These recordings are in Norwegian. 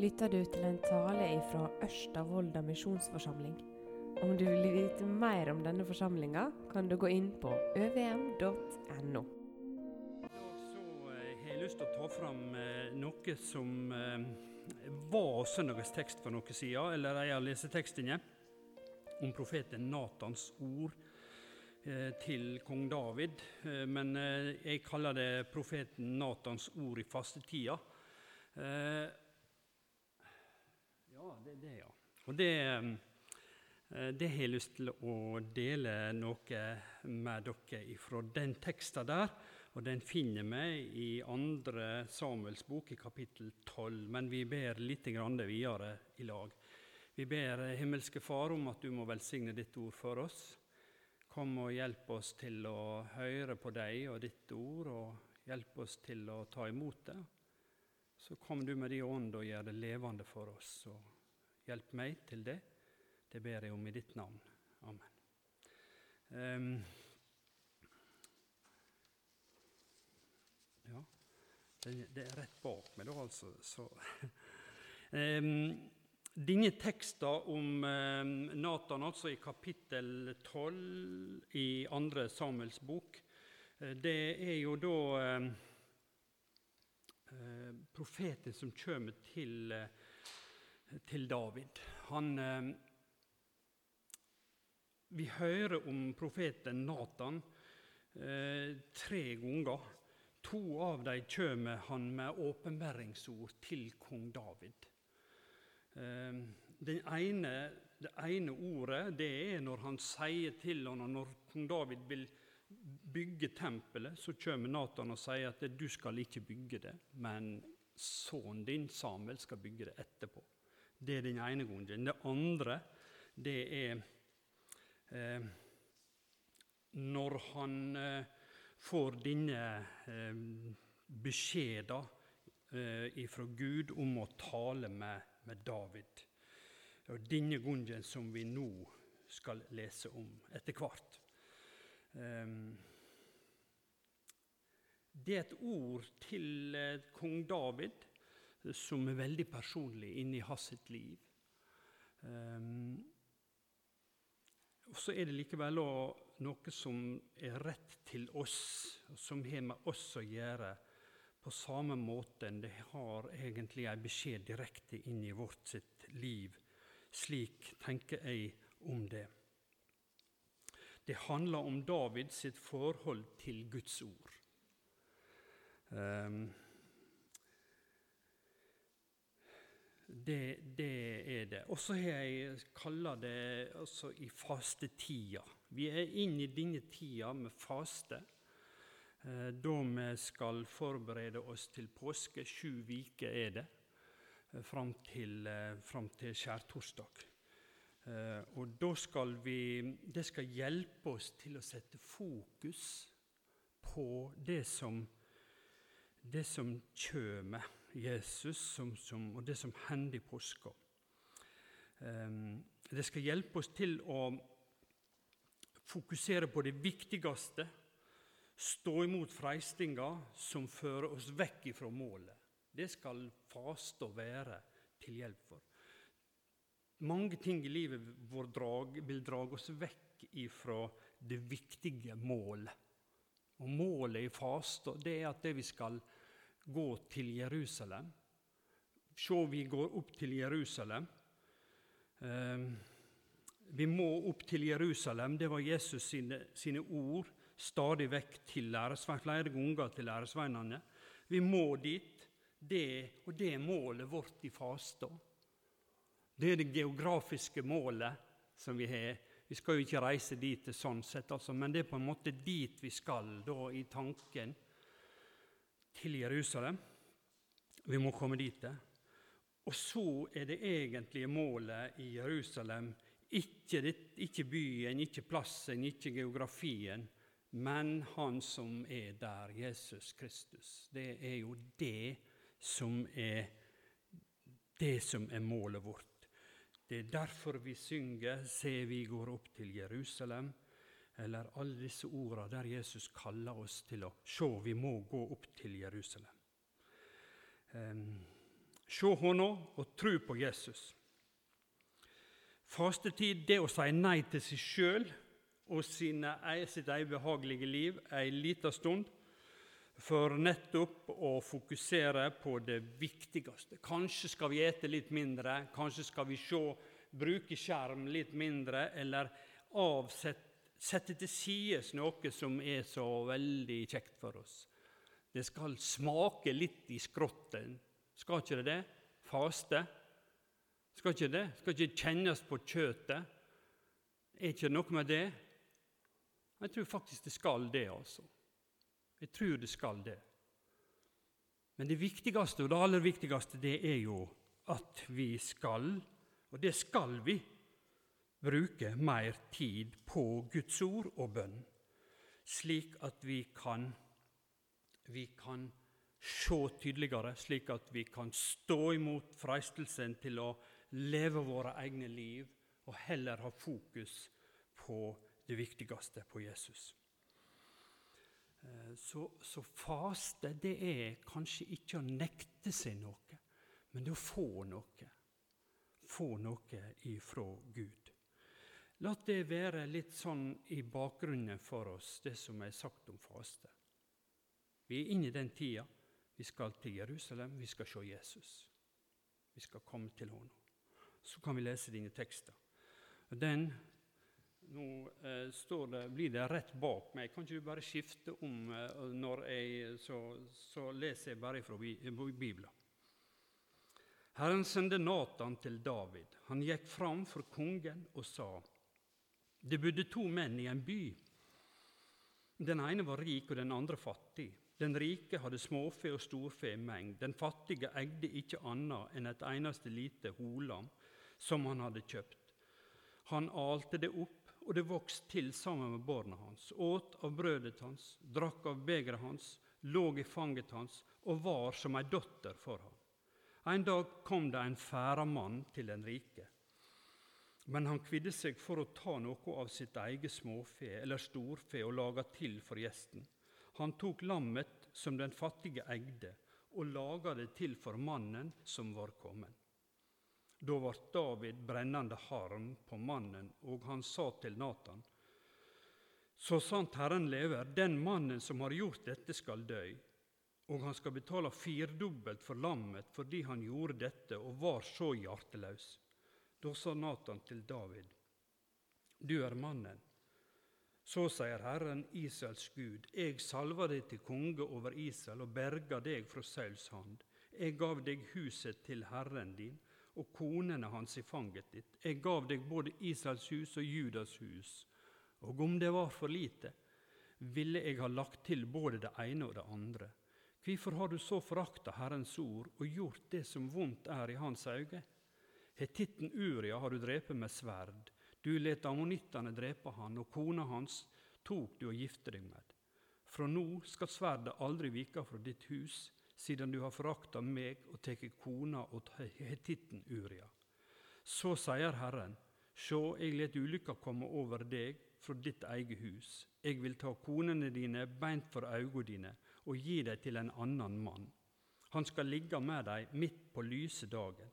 lytter du til en tale fra Ørsta misjonsforsamling. Om du vil vite mer om denne forsamlinga, kan du gå inn på øvm.no. Så eh, har jeg lyst til å ta fram eh, noe som var søndagens tekst for noen siden, eller en av lesetekstene, om profeten Natans ord eh, til kong David. Eh, men eh, jeg kaller det profeten Natans ord i fastetida. Eh, ja, det er det, ja. Og det, eh, det har jeg lyst til å dele noe med dere fra den teksten der. Og den finner vi i andre Samuels bok, i kapittel 12. Men vi ber litt videre i lag. Vi ber himmelske Far om at du må velsigne ditt ord for oss. Kom og hjelp oss til å høre på deg og ditt ord, og hjelp oss til å ta imot det. Så kom du med din ånd og gjør det levende for oss. Og hjelp meg til det. Det ber jeg om i ditt navn. Amen. Um, ja, det, er rett bak meg, da, altså. Så. um, denne teksten om Nathan, Natan, altså i kapittel 12 i andre Samuels bok, det er jo da Eh, profeten som kommer til, eh, til David. Han, eh, vi hører om profeten Natan tre ganger. To av dem kommer han med åpenbæringsord til kong David. Ene, det ene ordet det er når han sier til ham, når kong David vil bygge tempelet, så kommer Natan og sier at du skal ikke bygge det, men sønnen din, Samuel, skal bygge det etterpå. Det er den ene grunnen. Det andre det er eh, når han eh, får denne eh, beskjeden eh, fra Gud om å tale med, med David. Og denne grunnen som vi nå skal lese om etter hvert. Ehm, det er et ord til eh, kong David som er veldig personlig inni hans liv. Ehm, og så er det likevel noe som er rett til oss, som har med oss å gjøre, på samme måte enn det har egentlig en beskjed direkte inn i vårt sitt liv. Slik tenker jeg om det. Det handler om David sitt forhold til Guds ord. Um, det, det, er det. Og så har jeg kalla det altså i fastetida. Vi er inne i denne tida med faste, eh, da vi skal forberede oss til påske. Sju uker er det, eh, fram til, eh, fram til skjærtorsdag. Og da skal vi, Det skal hjelpe oss til å sette fokus på det som, det som kjem, Jesus, som, som, og det som hender i påska. Eh, det skal hjelpe oss til å fokusere på det viktigste, stå imot freistinga som fører oss vekk ifra målet. Det skal faste og være til hjelp for. Mange ting i livet drag, vil drage oss vekk ifra det viktige målet. Og Målet i faste det er at det vi skal gå til Jerusalem. Se, vi går opp til Jerusalem. Eh, vi må opp til Jerusalem. Det var Jesus sine, sine ord stadig vekk til læresvein, flere ganger til læresveinene. Vi må dit, det, og det er målet vårt i faste. Det er det geografiske målet som vi har. Vi skal jo ikke reise dit sånn sett, altså, men det er på en måte dit vi skal da, i tanken til Jerusalem. Vi må komme dit. Og så er det egentlige målet i Jerusalem ikke, det, ikke byen, ikke plassen, ikke geografien, men Han som er der, Jesus Kristus. Det er jo det som er, det som er målet vårt. Det er derfor vi synger 'Se, vi går opp til Jerusalem', eller alle disse ordene der Jesus kaller oss til å se, vi må gå opp til Jerusalem. Um, se Henne og tro på Jesus. Fastetid det å si nei til seg sjøl og sine, sitt eget behagelige liv ei lita stund for nettopp å fokusere på det viktigste. Kanskje skal vi ete litt mindre, kanskje skal vi se, bruke skjerm litt mindre, eller avsette, sette til side noe som er så veldig kjekt for oss. Det skal smake litt i skrotten. Skal ikke det det? Faste. Skal ikke det? Skal ikke kjennes på kjøttet? Er ikke det noe med det? Jeg tror faktisk det skal det, altså. Jeg tror det skal det. Men det viktigste, og det aller viktigste, det er jo at vi skal, og det skal vi, bruke mer tid på Guds ord og bønn, slik at vi kan, vi kan se tydeligere, slik at vi kan stå imot freistelsen til å leve våre egne liv og heller ha fokus på det viktigste, på Jesus. Så, så, faste det er kanskje ikke å nekte seg noe, men det å få noe. Få noe ifra Gud. La det være litt sånn i bakgrunnen for oss, det som er sagt om faste. Vi er inne i den tida. Vi skal til Jerusalem, vi skal se Jesus. Vi skal komme til Ham. Så kan vi lese dine tekster. Den nå eh, det, blir det rett bak meg. Kan ikke du bare skifte om eh, når jeg så, så, leser jeg bare fra Bibelen. Herren sendte Natan til David. Han gikk fram for kongen og sa:" Det bodde to menn i en by. Den ene var rik og den andre fattig. Den rike hadde småfe og storfe i mengd. Den fattige eide ikke annet enn et eneste lite holam som han hadde kjøpt. Han alte det opp og det vokste til sammen med barna hans, åt av brødet hans, drakk av begeret hans, lå i fanget hans og var som ei datter for ham. En dag kom det en færamann til den rike. Men han kvidde seg for å ta noe av sitt eget småfe eller storfe og laga til for gjesten. Han tok lammet som den fattige eide, og laga det til for mannen som var kommet. Da ble David brennende harm på mannen, og han sa til Natan.: Så sant Herren lever, den mannen som har gjort dette, skal dø, og han skal betale firdobbelt for lammet fordi han gjorde dette og var så hjerteløs. Da sa Natan til David.: Du er mannen. Så sier Herren, Israels Gud, jeg salva deg til konge over Israel og berga deg fra Sauls hand. Jeg gav deg huset til Herren din og konene hans i fanget ditt. Jeg gav deg både Israels hus og Judas hus. Og om det var for lite, ville jeg ha lagt til både det ene og det andre. Hvorfor har du så forakta Herrens ord og gjort det som vondt er i hans øyne? Hetitten Uria har du drept med sverd. Du let ammonittene drepe han, og kona hans tok du og gifte deg med. Fra nå skal sverdet aldri vike fra ditt hus, siden du har forakta meg og tatt kona og hetitten Uria. Så sier Herren, sjå, jeg let ulykka komme over deg fra ditt eget hus. Jeg vil ta konene dine beint for øynene dine og gi dem til en annen mann. Han skal ligge med dem midt på lyse dagen.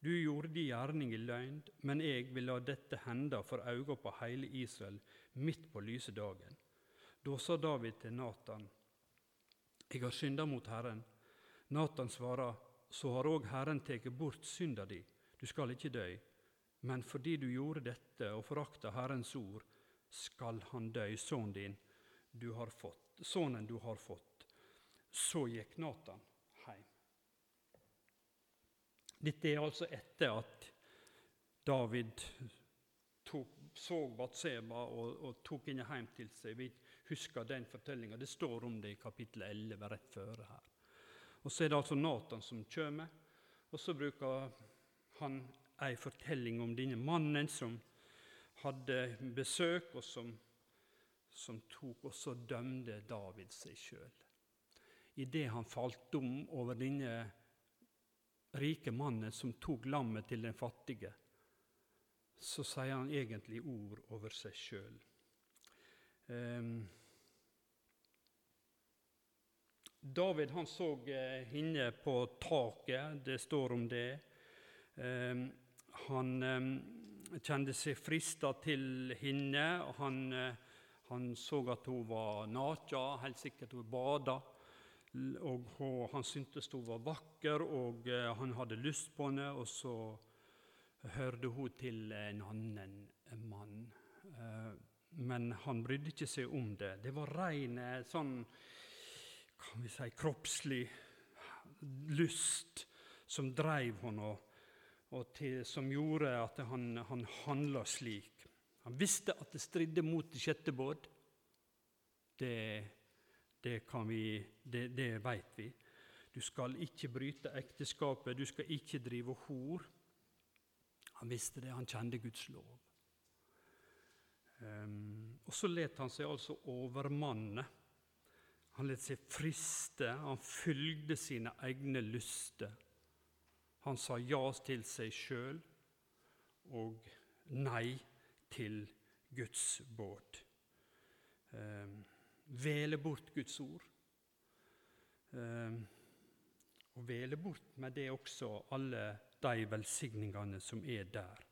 Du gjorde de gjerning i løgn, men jeg vil la dette hende for øynene på hele Israel midt på lyse dagen. Da sa David til Natan, jeg har synda mot Herren. Natan svarer, så har òg Herren tatt bort synda di, du skal ikke dø. Men fordi du gjorde dette og forakta Herrens ord, skal han dø, sønnen din du har fått, sønnen du har fått. Så gikk Natan hjem. Dette er altså etter at David tok, så Batseba og, og, tok henne hjem til seg. Vi husker den fortellinga. Det står om det i kapittel 11 rett før her. Og Så er det altså Natan som kommer, og så bruker han ei fortelling om denne mannen som hadde besøk, og som, som tok og så dømte David seg sjøl. Idet han falt dum over denne rike mannen som tok lammet til den fattige, så sier han egentlig ord over seg sjøl. Um, David han så eh, henne på taket, det står om det. Eh, han eh, kjente seg frista til henne. Han, eh, han så at hun var naken, helt sikkert hun bada. Og han syntes hun var vakker, og eh, han hadde lyst på henne. Og så hørte hun til en annen mann. Eh, men han brydde ikke seg om det. Det var ren sånn kan vi si, kroppslig lyst som dreiv henne, og til, som gjorde at han, han handla slik. Han visste at det stridde mot det sjette båd. Det, det, vi, det, det veit vi. Du skal ikke bryte ekteskapet, du skal ikke drive hor. Han visste det, han kjente Guds lov. Um, og så let han seg altså overmanne. Han lot seg friste, han fylgde sine egne lyster. Han sa ja til seg sjøl og nei til Guds båd. Eh, vele bort Guds ord. Eh, og vele bort med det også alle de velsigningene som er der.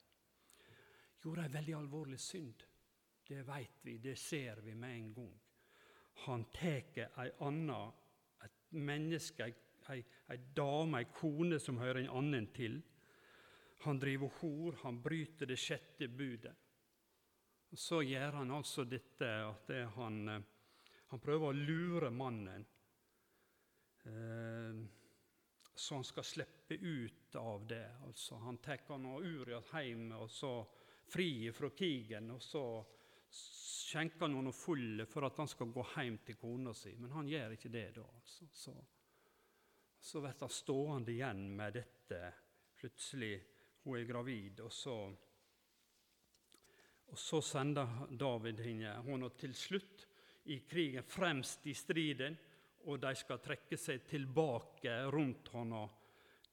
Gjorde ei veldig alvorlig synd. Det veit vi, det ser vi med en gang. Han tar ei anna, et menneske, ei, ei dame, ei kone som hører en annen til. Han driver hor, han bryter det sjette budet. Så gjør han altså dette at det han, han, prøver å lure mannen, eh, så han skal slippe ut av det. Altså, han tar Urias hjem og så fri fra krigen, og så skjenker han henne full for at han skal gå hjem til kona si, men han gjør ikke det da. Altså. Så, så blir han stående igjen med dette. Plutselig hun er gravid, og så, og så sender David henne. Til slutt i krigen fremst i striden, og de skal trekke seg tilbake rundt henne.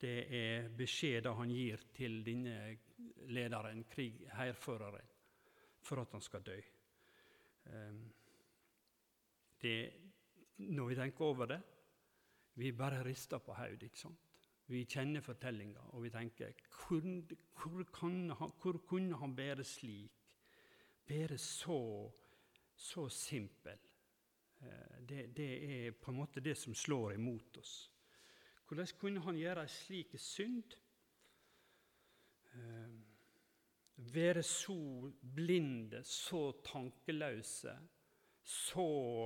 Det er beskjeden han gir til denne lederen, krig, for at han skal dø. Ehm, det, når vi tenker over det Vi bare rister på hodet. Vi kjenner fortellinga, og vi tenker hvor, hvor, han, hvor, kunne han være slik? Være så, så simpel? Eh, det, det, er på en måte det som slår imot oss. Hvordan kunne han gjøre ei slik synd? Være så blinde, så tankeløse, så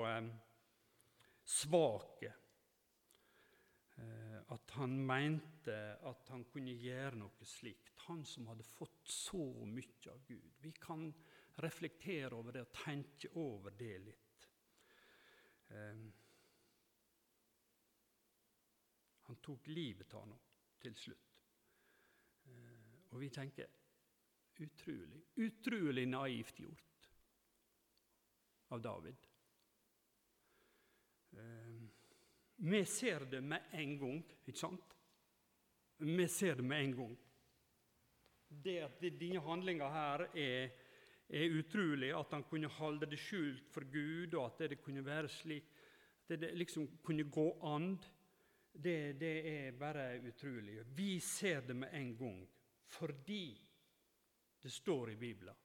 eh, svake eh, at han mente at han kunne gjøre noe slikt. Han som hadde fått så mye av Gud. Vi kan reflektere over det og tenke over det litt. Eh, han tok livet av ham til slutt. Og vi tenker Utrolig, utrolig naivt gjort av David. Ehm, vi ser det med en gang, ikke sant? Vi ser det med en gang. Det at denne handlinga her er, er, utrolig, at han kunne holde det skjult for Gud, og at det kunne være slik At det liksom kunne gå an, det, det er bare utrolig. Vi ser det med en gang fordi det står i Bibelen.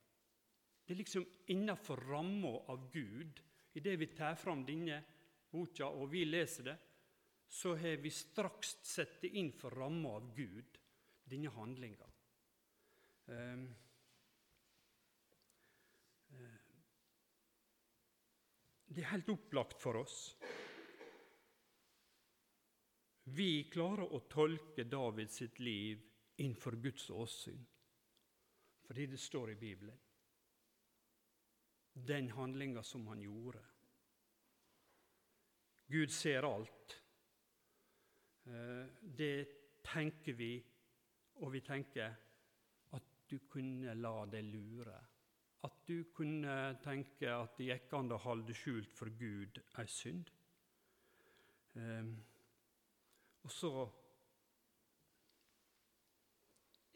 Det er liksom innafor ramma av Gud. Idet vi tar fram denne boka og vi leser det, så har vi straks sett det inn for ramma av Gud, denne handlinga. Um, det er helt opplagt for oss. Vi klarer å tolke Davids liv innenfor Guds åsyn fordi det står i Bibelen. Den handlinga som han gjorde. Gud ser alt. Eh, det tenker vi, og vi tenker at du kunne la deg lure. At du kunne tenke at det gikk an å holde skjult for Gud ei synd. Eh, og så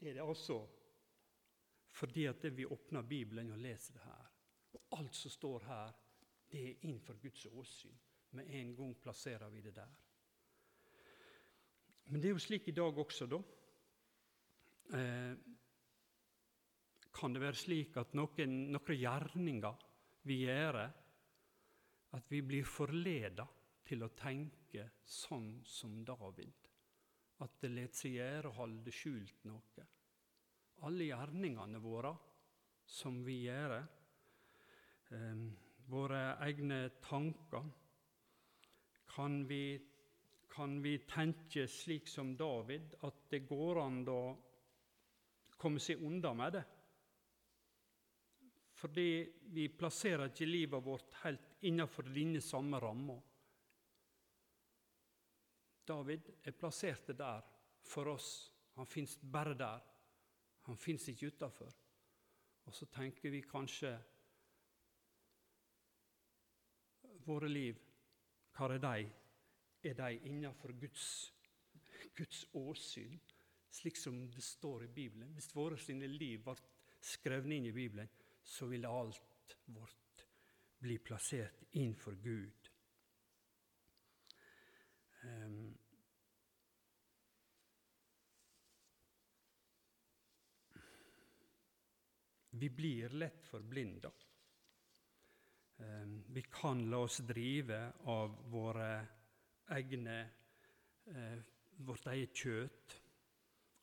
er det altså fordi at vi åpner Bibelen og leser det her. Og alt som står her, det er innenfor Guds åsyn. Med en gang plasserer vi det der. Men det er jo slik i dag også, da. Eh, kan det være slik at noen, noen gjerninger vi gjør, at vi blir forleda til å tenke sånn som David? At det lar seg gjøre å holde skjult noe? Alle gjerningene våre som vi gjør, eh, våre egne tanker, kan vi, kan vi tenke slik som David, at det går an å komme seg unna med det? Fordi vi plasserer ikke livet vårt helt innenfor denne samme ramma. David er plassert der for oss. Han fins bare der. Han fins ikke utafor. Og så tenker vi kanskje Våre liv, hva er de? Er de innenfor Guds, Guds åsyn, slik som det står i Bibelen? Hvis våre sine liv ble skrevet inn i Bibelen, så ville alt vårt bli plassert innenfor Gud. Um, Vi blir lett forblinda. Ehm, vi kan la oss drive av våre egne, eh, vårt eget kjøtt,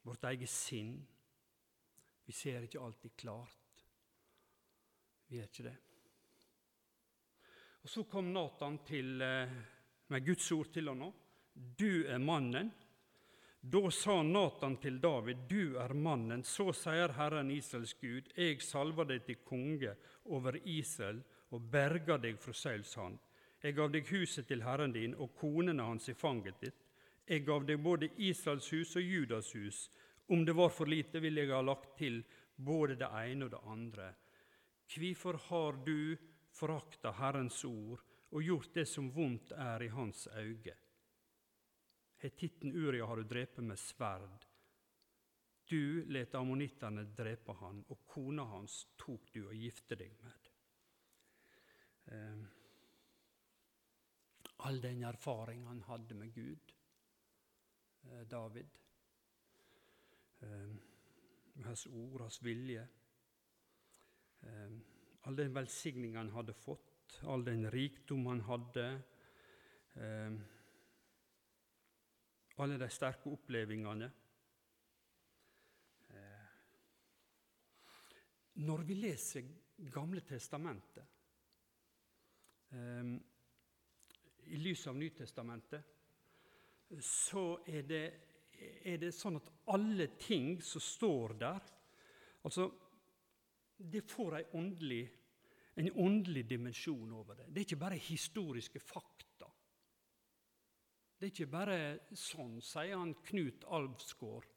vårt eget sinn. Vi ser ikke alltid klart. Vi er ikke det. Og Så kom Natan eh, med Guds ord til ham. Du er mannen da sa Natan til David, du er mannen, så sier Herren Israels Gud, jeg salver deg til konge over Israel og berger deg fra Sauls hand. Jeg gav deg huset til Herren din og konene hans i fanget ditt. Jeg gav deg både Israels hus og Judas hus. Om det var for lite, ville jeg ha lagt til både det ene og det andre. Hvorfor har du forakta Herrens ord og gjort det som vondt er i hans øyne? Hetitten Uria har du drept med sverd. Du let ammonittene drepe han, og kona hans tok du og gifte deg med. Eh, all den erfaring han hadde med Gud, eh, David. med hans ord, hans vilje. Eh, all den velsigning han hadde fått, all den rikdom han hadde. Eh, alle de sterke opplevelsene. Eh, når vi leser Gamle testamentet eh, i lys av Nytestamentet, så er det, er det sånn at alle ting som står der altså, Det får åndelig, en åndelig dimensjon over det. Det er ikke bare historiske fakta det er ikke bare sånn, sier han Knut Alvsgaard,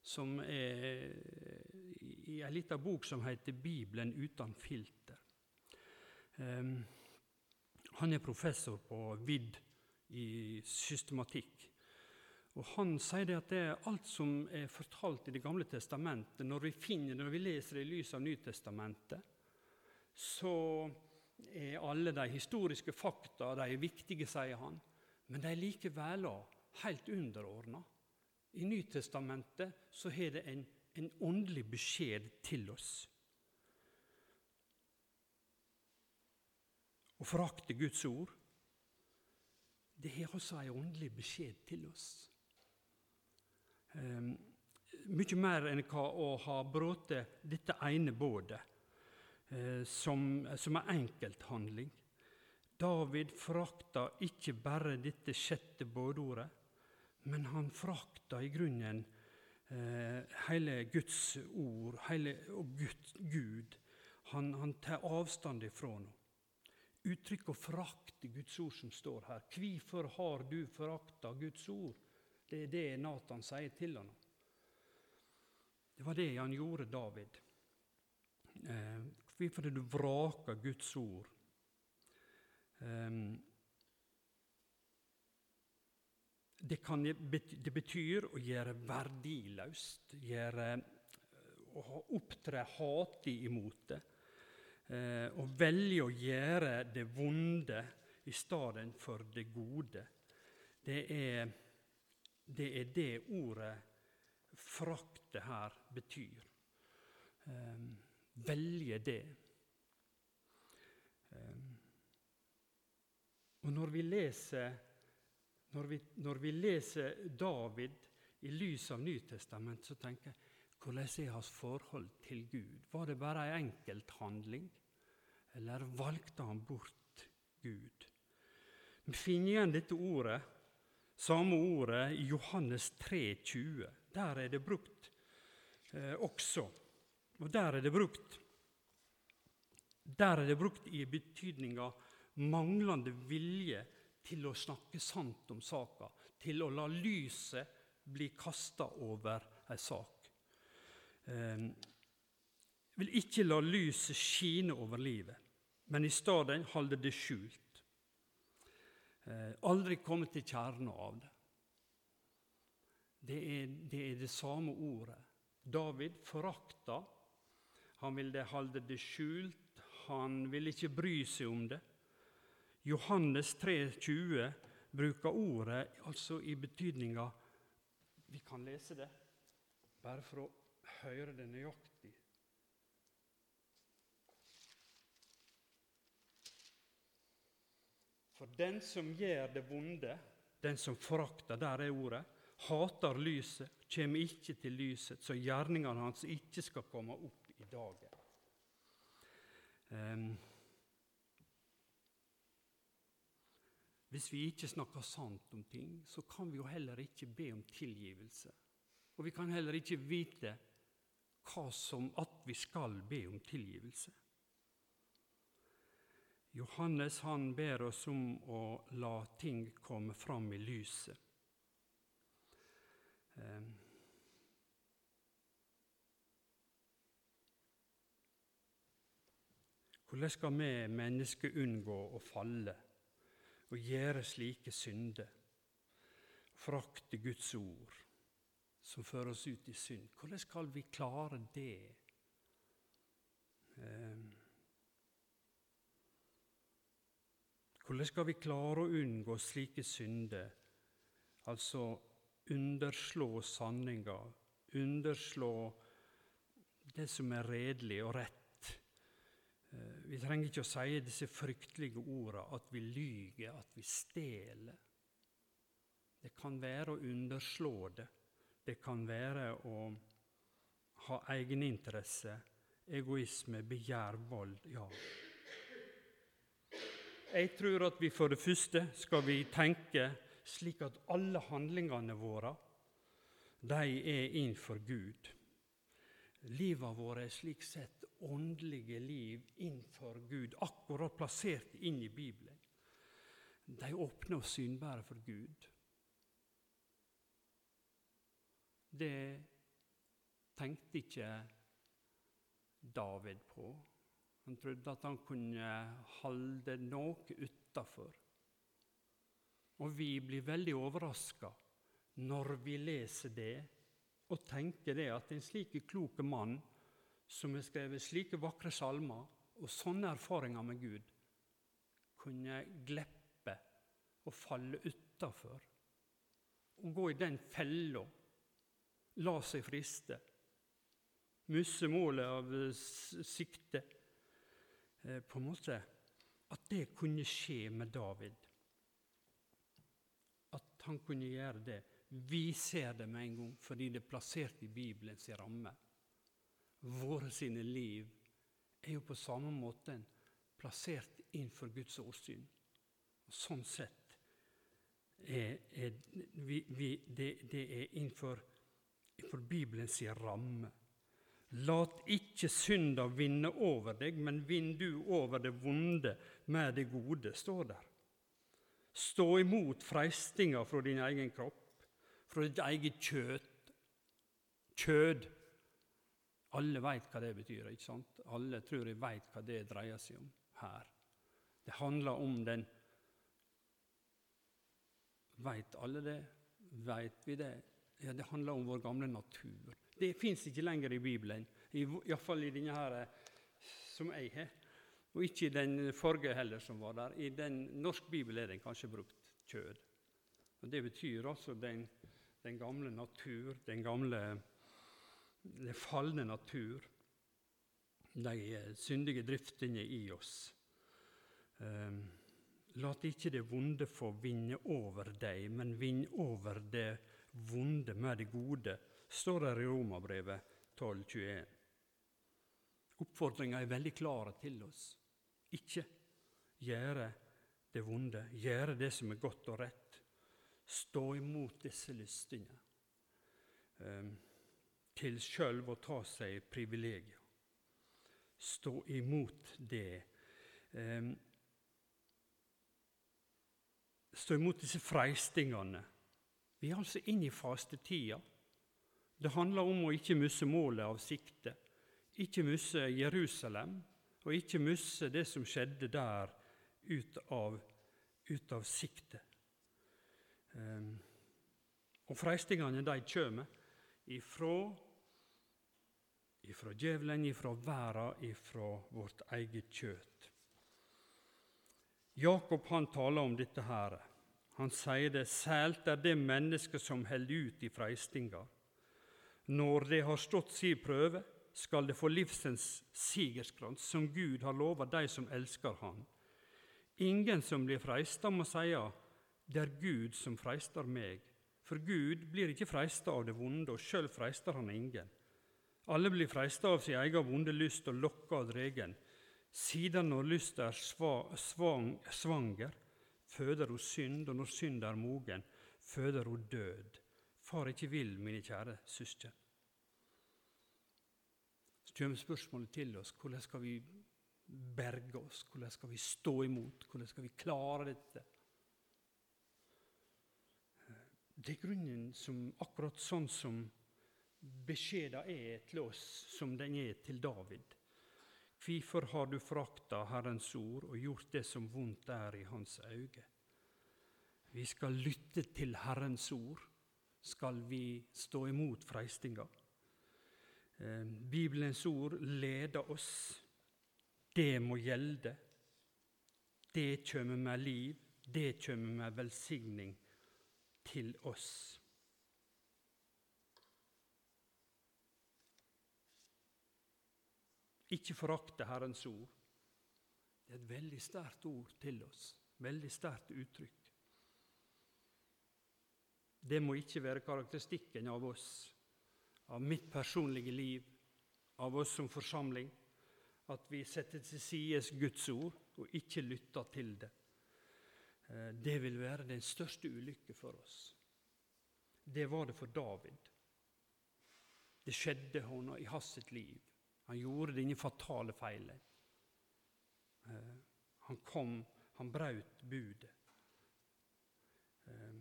som er i ei lita bok som heter 'Bibelen uten filter'. Um, han er professor på VID i systematikk. Og Han sier at det er alt som er fortalt i Det gamle testamentet, når vi finner når vi leser det i lys av Nytestamentet, så er alle de historiske fakta de er viktige, sier han. Men de er likevel helt underordna. I Nytestamentet så har det en, en åndelig beskjed til oss. Å forakte Guds ord, det har også en åndelig beskjed til oss. Um, mye mer enn hva å ha brutt dette ene bådet, uh, som, som er enkelthandling. David frakta ikke bare dette sjette bådordet, men han frakta i grunnen eh, hele Guds ord hele, og Gud. Han, han tar avstand ifra noe. Uttrykk 'å forakte Guds ord' som står her. Hvorfor har du forakta Guds ord? Det er det Natan sier til ham. Det var det han gjorde, David. Eh, hvorfor har du vraka Guds ord? Ehm, det, kan, det, betyr å gjøre verdiløst, gjøre, å opptre hatig imot det. Å eh, velge å gjøre det vonde i stedet for det gode. Det er Det er det ordet frakte her betyr. Um, velge det. Og når vi leser når vi, når vi leser David i lys av Nytestament, så tenker jeg hvordan er hans forhold til Gud? Var det bare ei enkelthandling, eller valgte han bort Gud? Vi finner igjen dette ordet, samme ordet i Johannes 3, 20. Der er det brukt eh, også. Og der er det brukt Der er det brukt i betydninga manglende vilje til å snakke sant om saka, til å la lyset bli kasta over ei sak. Eh, vil ikke la lyset skine over livet, men i stedet holde det skjult. Eh, aldri komme til kjernen av det. Det er, det er det samme ordet. David forakta. Han ville holde det skjult. Han ville ikke bry seg om det. Johannes 3, 20 bruker ordet altså i betydninga Vi kan lese det bare for å høre det nøyaktig. For den som gjør det vonde, den som forakter, der er ordet, hater lyset, kommer ikke til lyset, så gjerningene hans ikke skal komme opp i dagen. Um, Hvis vi ikke snakker sant om ting, så kan vi jo heller ikke be om tilgivelse. Og vi kan heller ikke vite hva som at vi skal be om tilgivelse. Johannes han ber oss om å la ting komme fram i lyset. Eh. Hvordan skal vi mennesker unngå å falle? Og gjøre slike synder. Frakte Guds ord, som fører oss ut i synd. Hvordan skal vi klare det? Ehm. Hvordan skal vi klare å unngå slike synder? Altså underslå sanninga, underslå det som er redelig og rett vi trenger ikke å si disse fryktelige ordene at vi lyger, at vi stjeler. Det kan være å underslå det. Det kan være å ha egeninteresse, egoisme, begjær, vold. Ja. Jeg tror at vi for det første skal vi tenke slik at alle handlingene våre de er innenfor Gud. Livet vårt er slik sett åndelige liv innenfor Gud, akkurat plassert inn i Bibelen. De åpne og synbare for Gud. Det tenkte ikke David på. Han trodde at han kunne holde noe utafor. Og vi blir veldig overraska når vi leser det og tenker det at en slik klok mann som har skrevet slike vakre salmer og sånne erfaringer med Gud, kunne glippe og falle utafor og gå i den fella, la seg friste, miste målet av sikte. Eh, på en måte At det kunne skje med David. At han kunne gjøre det. Vi ser det med en gang fordi det er plassert i Bibelens ramme våre sine liv er jo på samme måte plassert innenfor Guds åsyn. Sånn sett er, er vi, vi, det, det, er innenfor, innenfor Bibelens ramme. Lat ikke synda vinne over deg, men vinn du over det vonde med det gode, står der. Stå imot freistinga fra din egen kropp, fra ditt eget kjøtt. Kjød alle veit hva det betyr. ikke sant? Alle tror jeg veit hva det dreier seg om her. Det handler om den Veit alle det? Veit vi det? Ja, Det handler om vår gamle natur. Det fins ikke lenger i Bibelen, iallfall i denne her, som jeg har. Og ikke i den forrige heller som var der. I den norsk bibel er den kanskje brukt kjød. Og Det betyr altså den, den gamle natur, den gamle den falne natur, de syndige driftene i oss. Um, Lat ikke det vonde få vinne over deg, men vinn over det vonde med det gode, står det i Romabrevet 12,21. Oppfordringa er veldig klar til oss. Ikke gjøre det vonde, gjøre det som er godt og rett. Stå imot disse lystene um, til sjølv å ta seg privilegier. Stå imot det. Stå imot disse freistingene. Vi er altså inne i fastetida. Det handler om å ikke miste målet av sikte, ikke miste Jerusalem, og ikke miste det som skjedde der, ut av, ut av sikte. Um, og freistingene de kjem ifra, ifra djevelen, ifra verden, ifra vårt eget kjøtt. Jakob han taler om dette her. Han sier det sælt er det mennesket som holder ut i freistinga. Når det har stått si prøve, skal det få livsens sigerskrans, som Gud har lova de som elsker Han. Ingen som blir freista, må seie det er Gud som freister meg. For Gud blir ikke freista av det vonde, og sjøl freister han ingen. Alle blir freista av sin egen vonde lyst og lokka av dregen. Siden når lyst er svang, svanger, føder hun synd, og når synd er mogen, føder hun død. Far ikke vil, mine kjære søsken. Så kommer spørsmålet til oss hvordan skal vi berge oss, hvordan skal vi stå imot, hvordan skal vi klare dette? Det er grunnen som akkurat sånn som beskjeden er til oss, som den er til David. Hvorfor har du frakta Herrens ord og gjort det som vondt er i hans øyne? Vi skal lytte til Herrens ord, skal vi stå imot freistinga. Eh, Bibelens ord leder oss. Det må gjelde. Det kjem med liv, det kjem med velsigning til oss. Ikke forakte Herrens ord. Det er et veldig sterkt ord til oss. Veldig sterkt uttrykk. Det må ikke være karakteristikken av oss, av mitt personlige liv, av oss som forsamling, at vi setter til side Guds ord og ikke lytter til det. Eh, det vil være den største ulykke for oss. Det var det for David. Det skjedde i hans liv. Han gjorde denne fatale feilen. Eh, han kom, han brøt budet. Eh,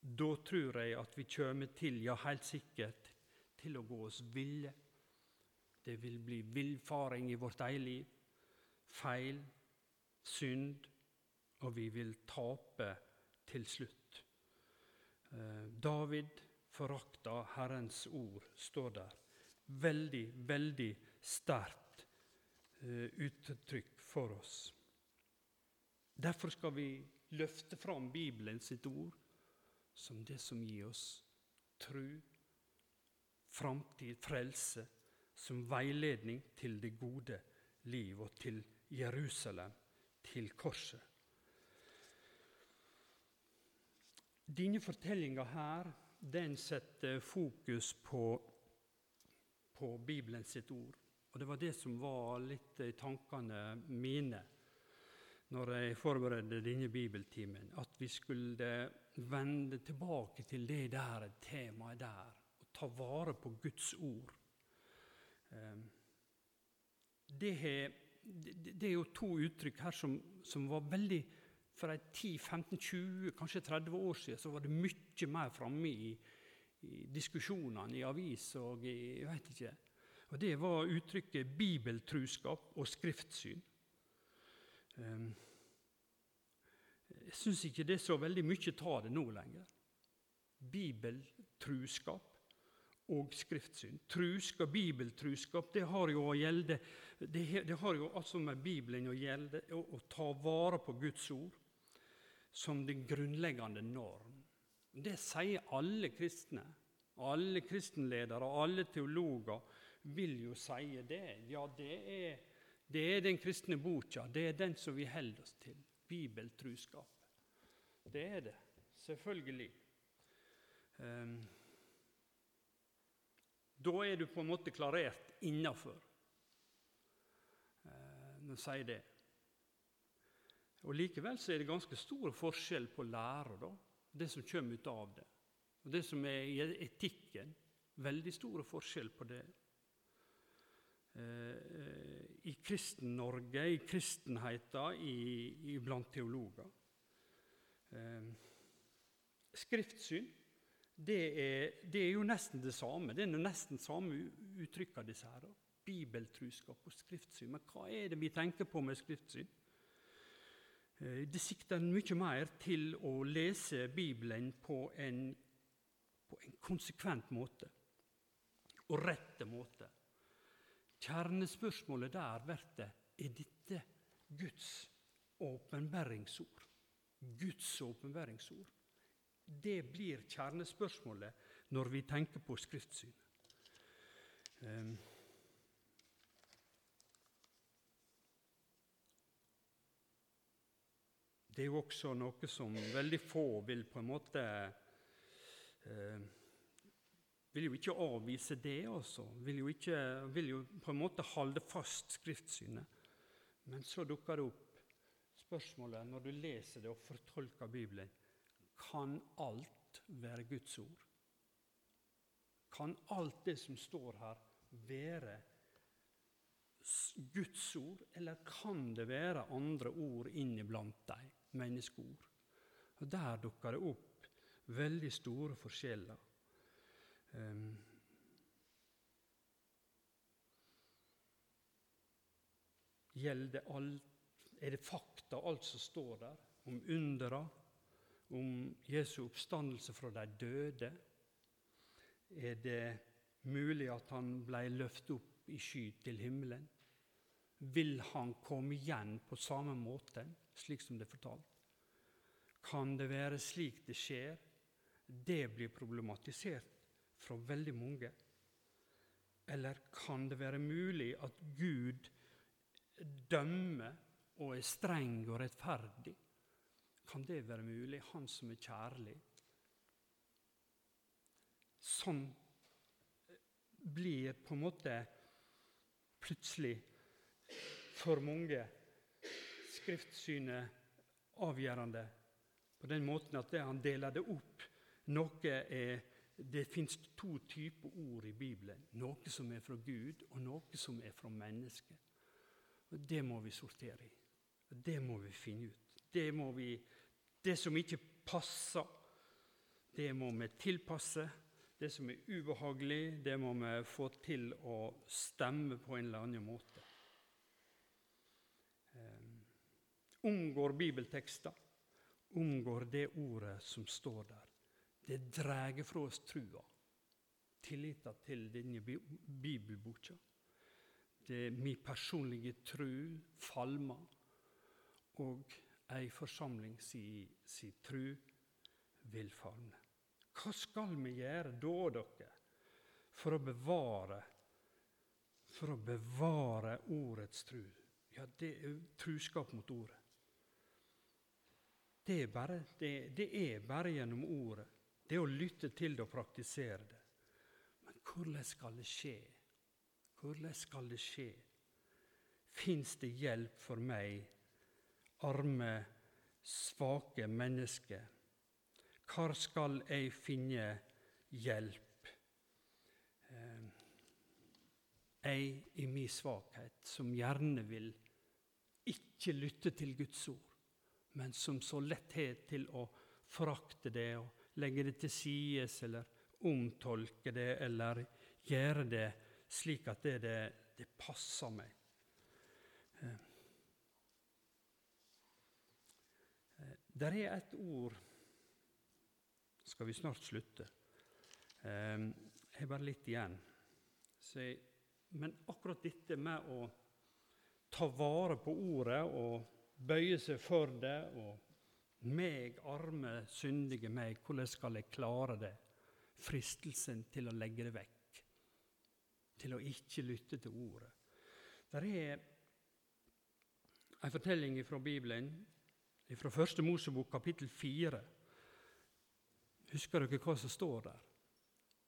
da tror jeg at vi kommer til, ja, helt sikkert, til å gå oss ville. Det vil bli villfaring i vårt eget liv, feil, synd, og vi vil tape til slutt. Eh, David forakta Herrens ord, står der veldig, veldig sterkt uh, uttrykk for oss. Derfor skal vi løfte fram Bibelen sitt ord som det som gir oss tru, framtid, frelse, som veiledning til det gode liv og til Jerusalem, til korset. Denne fortellinga her, den setter fokus på på Bibelen sitt ord. Og Det var det som var litt i tankene mine når jeg forberedte denne bibeltimen. At vi skulle vende tilbake til det der temaet der. Og ta vare på Guds ord. Ehm, det er, det er jo to uttrykk her som, som var veldig For 10-15-20, kanskje 30 år siden så var det mye mer framme i, i diskusjonene i avis og i, jeg vet ikke. Og Det var uttrykket bibeltruskap og skriftsyn. Ehm, jeg syns ikke det er så veldig mye ta det nå lenger. Bibeltruskap og skriftsyn. Truskap, bibeltruskap, det har jo å gjelde det, har jo altså med Bibelen å gjelde, å ta vare på Guds ord som den grunnleggende norm. Det sier alle kristne. Alle kristenledere alle teologer vil jo si det. Ja, det er, det er den kristne boka. Det er den som vi holder oss til. Bibeltruskap. Det er det. Selvfølgelig. Um, da er du på en måte klarert innafor når du sier det. Og Likevel så er det ganske stor forskjell på læra, det som kommer ut av det. Og det som er i etikken. Veldig store forskjell på det. Eh, I Kristen-Norge, i kristenheten, i, blant teologer. Eh, skriftsyn det er, det er, jo nesten det samme. Det er nesten samme uttrykk av disse her. Bibeltruskap og skriftsyn. Men hva er det vi tenker på med skriftsyn? Eh, det sikter mye mer til å lese Bibelen på en, på en konsekvent måte og rette måte. Kjernespørsmålet der blir er dette Guds åpenbæringsord. Guds åpenbæringsord. Det blir kjernespørsmålet når vi tenker på Skriftsynet. Um, Det er jo også noe som veldig få vil på en måte eh, Vil jo ikke avvise det, altså. Vil jo, ikke, vil jo på en måte holde fast skriftsynet. Men så dukker det opp spørsmålet når du leser det og fortolker Bibelen Kan alt være Guds ord? Kan alt det som står her, være Guds ord, eller kan det være andre ord inniblant dem? Menneskeord. Og Der dukker det opp veldig store forskjeller. Um, gjelder alt, Er det fakta, alt som står der, om undera, om Jesu oppstandelse fra de døde? Er det mulig at han ble løftet opp i sky til himmelen? Vil han komme igjen på samme måte? slik som det er fortalt. Kan det være slik det skjer? Det blir problematisert fra veldig mange. Eller kan det være mulig at Gud dømmer og er streng og rettferdig? Kan det være mulig, Han som er kjærlig? Sånn blir på en måte plutselig for mange skriftsynet avgjørende på den måten at han deler det opp. Noe er, det fins to typer ord i Bibelen. Noe som er fra Gud, og noe som er fra mennesket. Og Det må vi sortere i. Det må vi finne ut. Det, må vi, det som ikke passer, det må vi tilpasse. Det som er ubehagelig, det må vi få til å stemme på en eller annen måte. Unngår bibeltekster, omgår det ordet som står der. Det drar fra oss trua, tilliten til denne bibelboka. Det er min personlige tru falmer, og ei forsamling si, si tru vil falme. Hva skal vi gjøre da, dere, for å bevare, for å bevare ordets tru? Ja, det er truskap mot ordet. Det er, bare, det, det er bare gjennom ordet. Det å lytte til det og praktisere det. Men hvordan skal det skje? Hvordan skal det skje? Fins det hjelp for meg, arme, svake menneske? Hvor skal jeg finne hjelp? Eh, jeg i min svakhet, som gjerne vil ikke lytte til Guds ord men som så lett har til å forakte det og legge det til sides eller omtolke det eller gjøre det slik at det, det, det passer meg. Eh, der er et ord Skal vi snart slutte? Eh, jeg har bare litt igjen. men akkurat dette med å ta vare på ordet og bøye seg for det og Meg, arme, syndige meg, hvordan skal jeg klare det? Fristelsen til å legge det vekk, til å ikke lytte til ordet. Der er en fortelling fra Bibelen, fra Første Mosebok, kapittel 4. Husker dere hva som står der?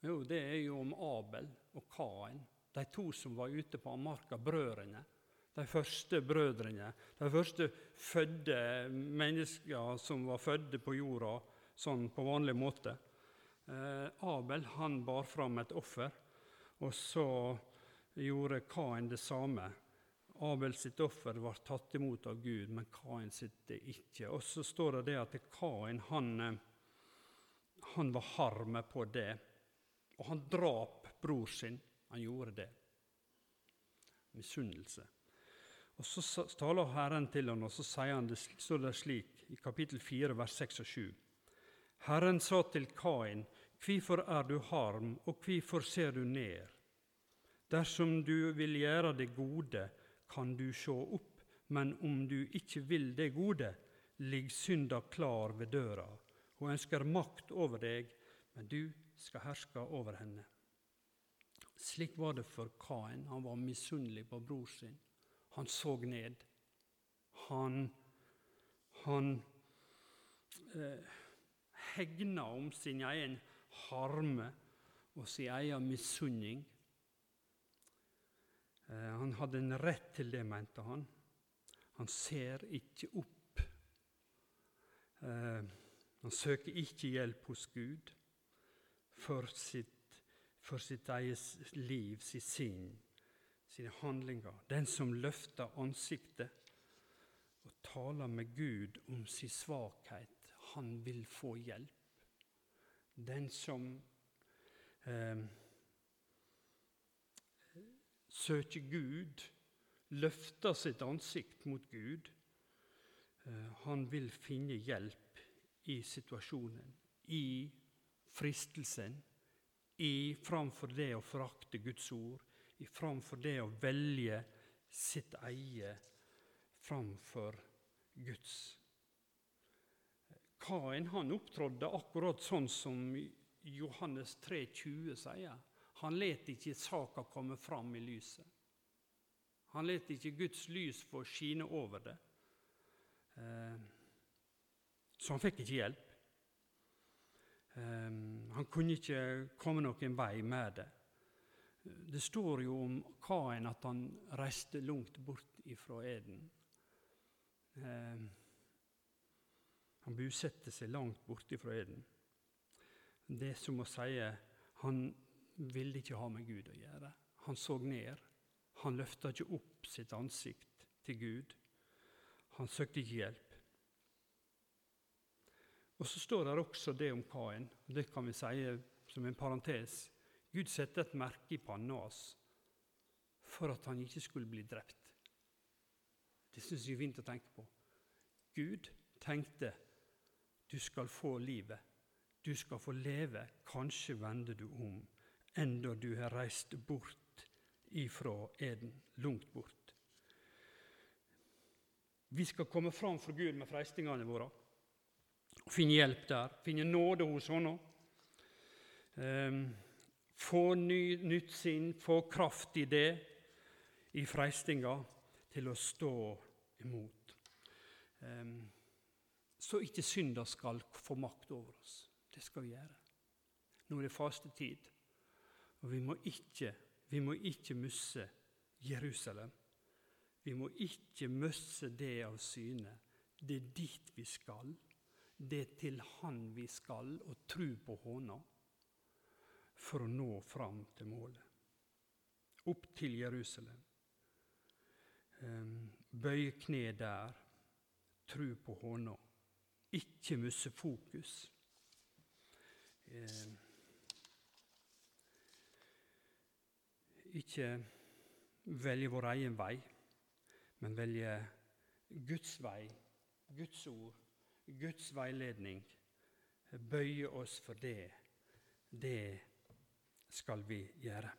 Jo, Det er jo om Abel og Kain, de to som var ute på Amarka, brødrene. De første brødrene, de første fødde mennesker som var fødte på jorda sånn på vanlig måte. Eh, Abel han bar fram et offer, og så gjorde Kain det samme. Abel sitt offer var tatt imot av Gud, men Kain sitt ikke. Og så står det det at Kain han, eh, han var harme på det, og han drap bror sin. Han gjorde det. Misunnelse. Og Så taler Herren til ham, og så sier han det, står det slik i kapittel 4, vers 6 og 7. Herren sa til Kain, Hvorfor er du harm, og hvorfor ser du ned? Dersom du vil gjøre det gode, kan du sjå opp, men om du ikke vil det gode, ligger synda klar ved døra. Hun ønsker makt over deg, men du skal herske over henne. Slik var det for Kain. Han var misunnelig på bror sin. Han så ned. Han, han eh, hegna om sin egen harme og sin egen misunning. Eh, han hadde en rett til det, mente han. Han ser ikke opp. Eh, han søker ikke hjelp hos Gud for sitt, for sitt eget liv, sitt sinn, sine handlinger. Den som løfter ansiktet og taler med Gud om sin svakhet, han vil få hjelp. Den som eh, søker Gud, løfter sitt ansikt mot Gud, eh, han vil finne hjelp i situasjonen, i fristelsen, i framfor det å forakte Guds ord, framfor det å velge sitt eie framfor Guds. Kain han opptrådde akkurat sånn som Johannes 3,20 sier. Han let ikke saka komme fram i lyset. Han let ikke Guds lys få skine over det. Eh, så han fikk ikke hjelp. Eh, han kunne ikke komme noen vei med det. Det står jo om Kain at han reiste langt bort ifra Eden. Eh, han bosatte seg langt borte fra Eden. Det er som å si han ville ikke ha med Gud å gjøre. Han så ned. Han løfta ikke opp sitt ansikt til Gud. Han søkte ikke hjelp. Og Så står det også det om Kain. Det kan vi si som en parentes. Gud satte et merke i panna hans for at han ikke skulle bli drept. Det syns jeg er fint å tenke på. Gud tenkte du skal få livet. Du skal få leve. Kanskje vender du om enda du har reist bort ifra Eden, langt bort. Vi skal komme fram for Gud med freistingene våre og finne hjelp der, finne nåde hos Hånda. Um, få ny, nytt sinn, få kraft i det, i freistinga, til å stå imot. Så ikke synda skal få makt over oss. Det skal vi gjøre. Nå er det fastetid. Og vi må ikke, vi må ikke miste Jerusalem. Vi må ikke miste det av syne. Det er dit vi skal. Det er til Han vi skal, og tro på Håna for å nå fram til målet. Opp til Jerusalem. Ehm, bøye kne der, tro på Håna. Ikke miste fokus. Um, ikke velge vår egen vei, men velge Guds vei, Guds ord, Guds veiledning. Bøye oss for det. Det skal vi gjøre.